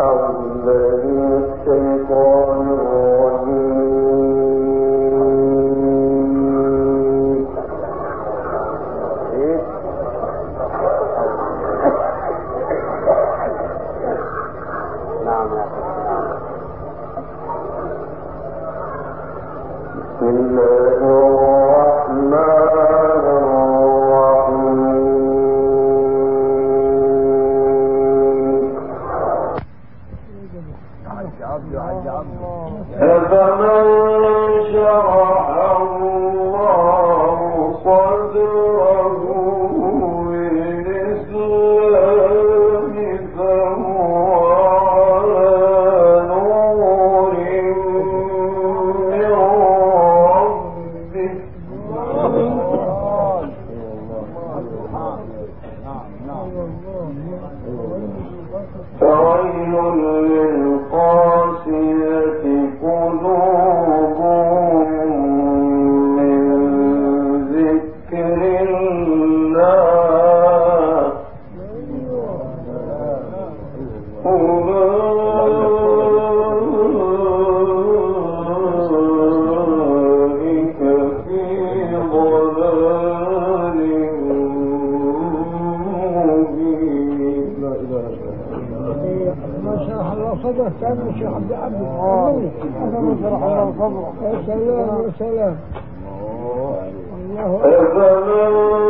الذي الشيطان الرجيم الشيخ الثاني الشيخ عبد عبد الله الله الله الله الله أكبر.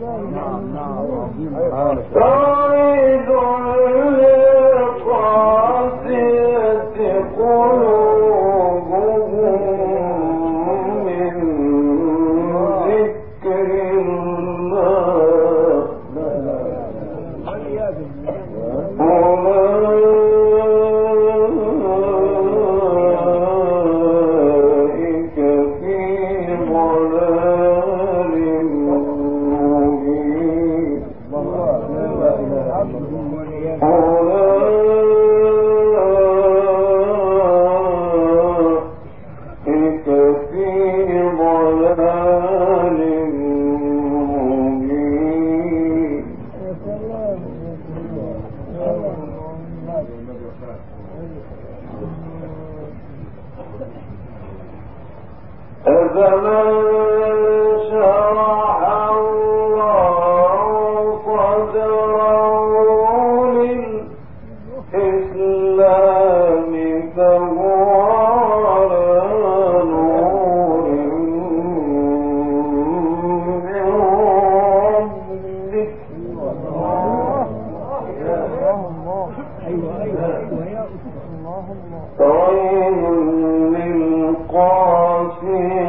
نعم نعم الخاسرين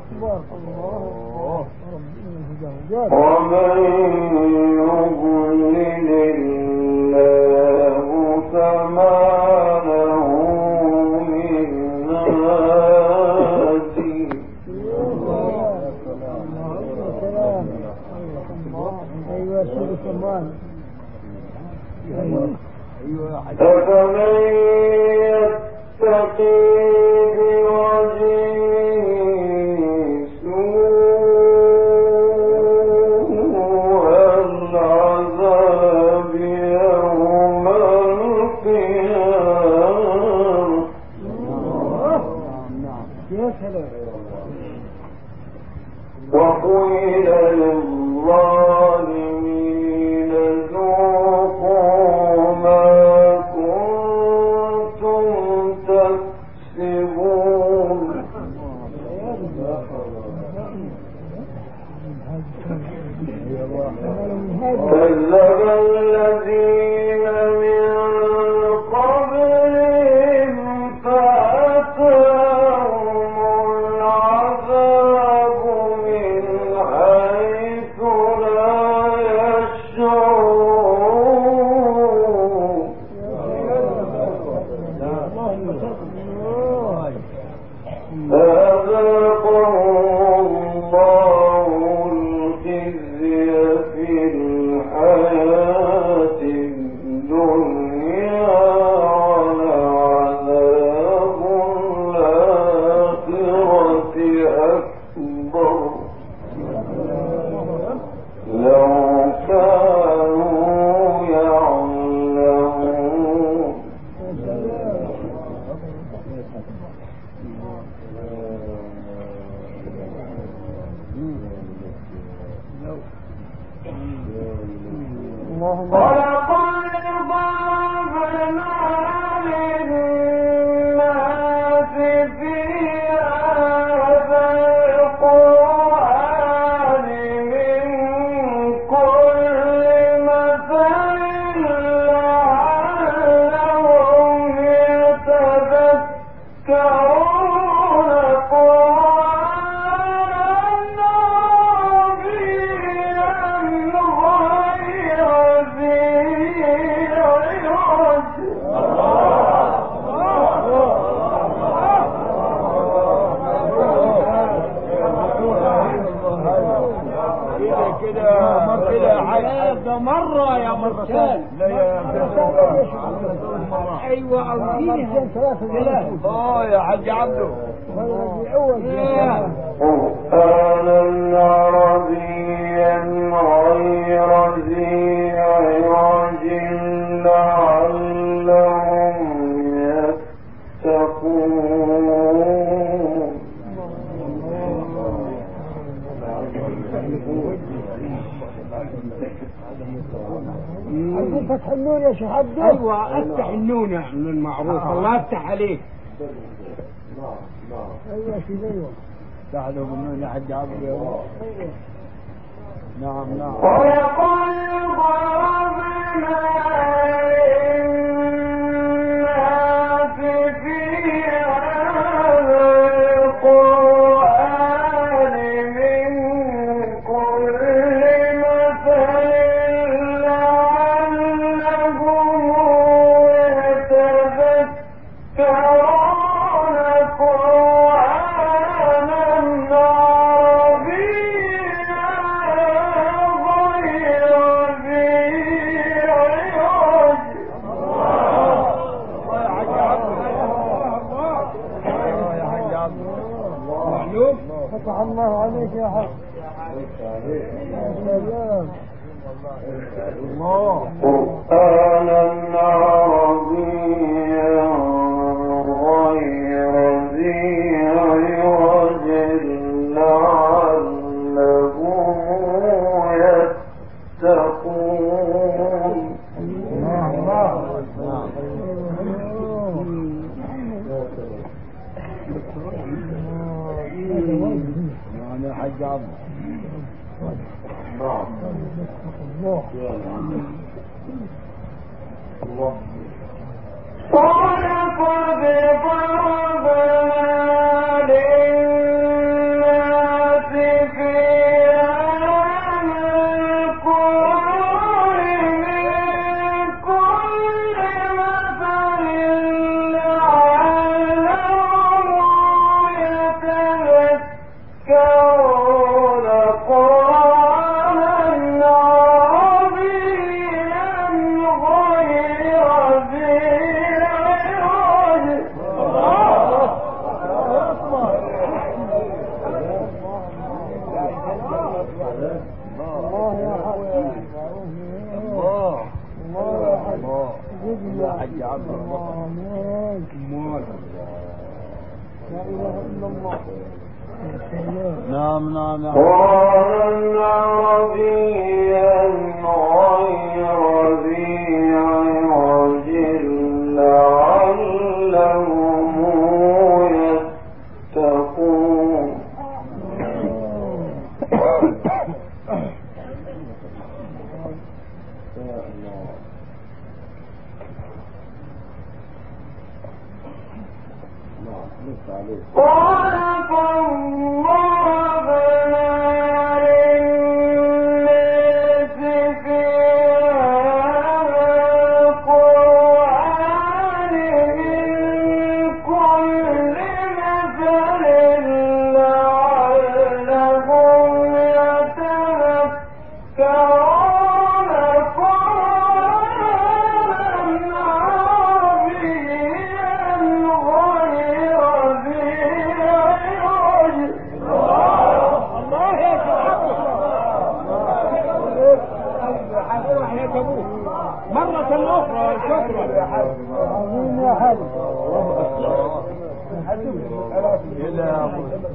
اکبر اللہ اکبر ربنا ہدایت الله مرة يا مرسال لا يا مرسال أيوه اوزينها آه يا حاج عبده. آه. قال عبدو فتح النون يا شيخ عبده. أيوه أفتح النون من معروف آه. الله يفتح عليك. نعم نعم أيوه يا شيخ أيوه. تعالوا بالنون يا عبده. أيوة. نعم نعم. ويقول فتح الله عليك يا حق. الله. Allah. Allah. Allah. الله. يا الله الله الله الله الله الله نعم نعم نعم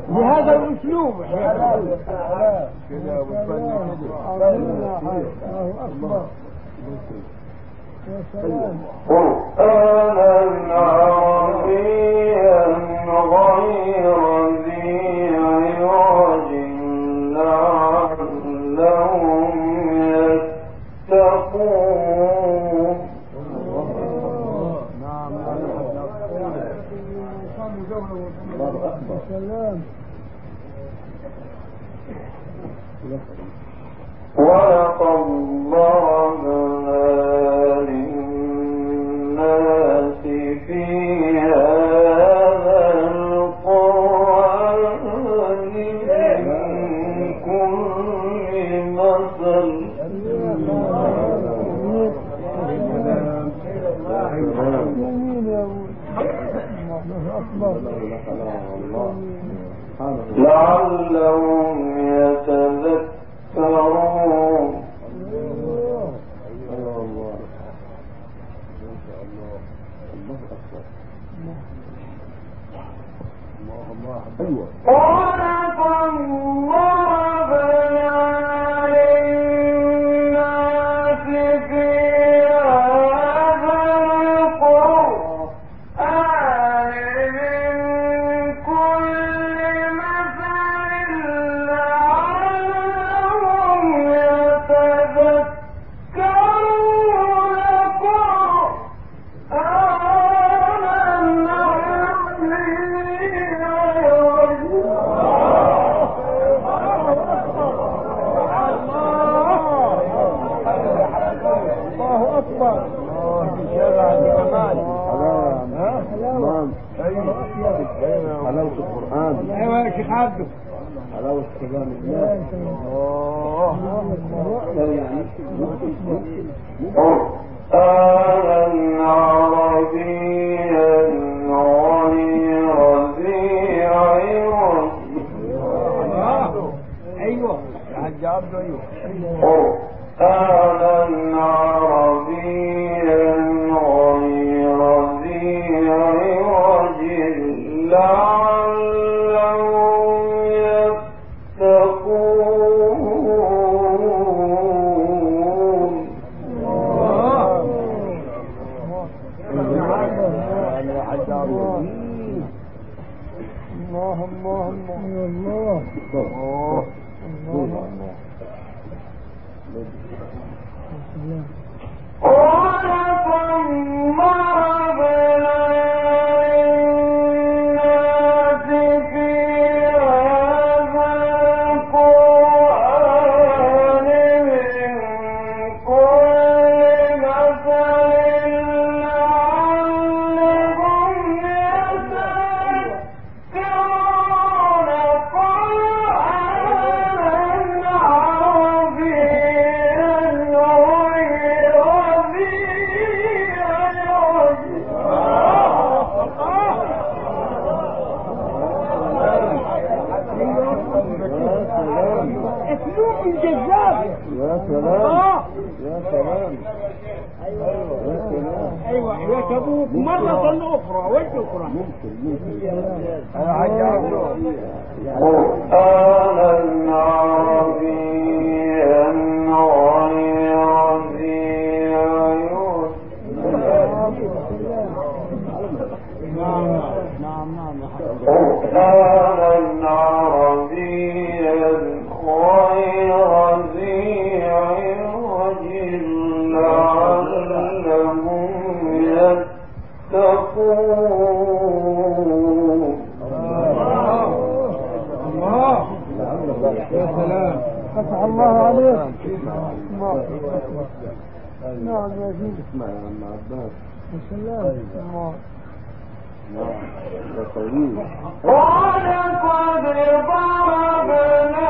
بهذا الأسلوب. كده والفن قرآنا عربيا غير ذي عوج لعلهم يتقون الله أكبر. سلام. ولقد ضرب يعني الجزار يا سلام يا سلام أيوه يا سلام أيوه يكبوك مرة أخرى والاخرى ممكن ممكن قرآن النار المدينة اسمع يا عم عباس. يا سلام طيب. نعم. ده طويل. قد ضربنا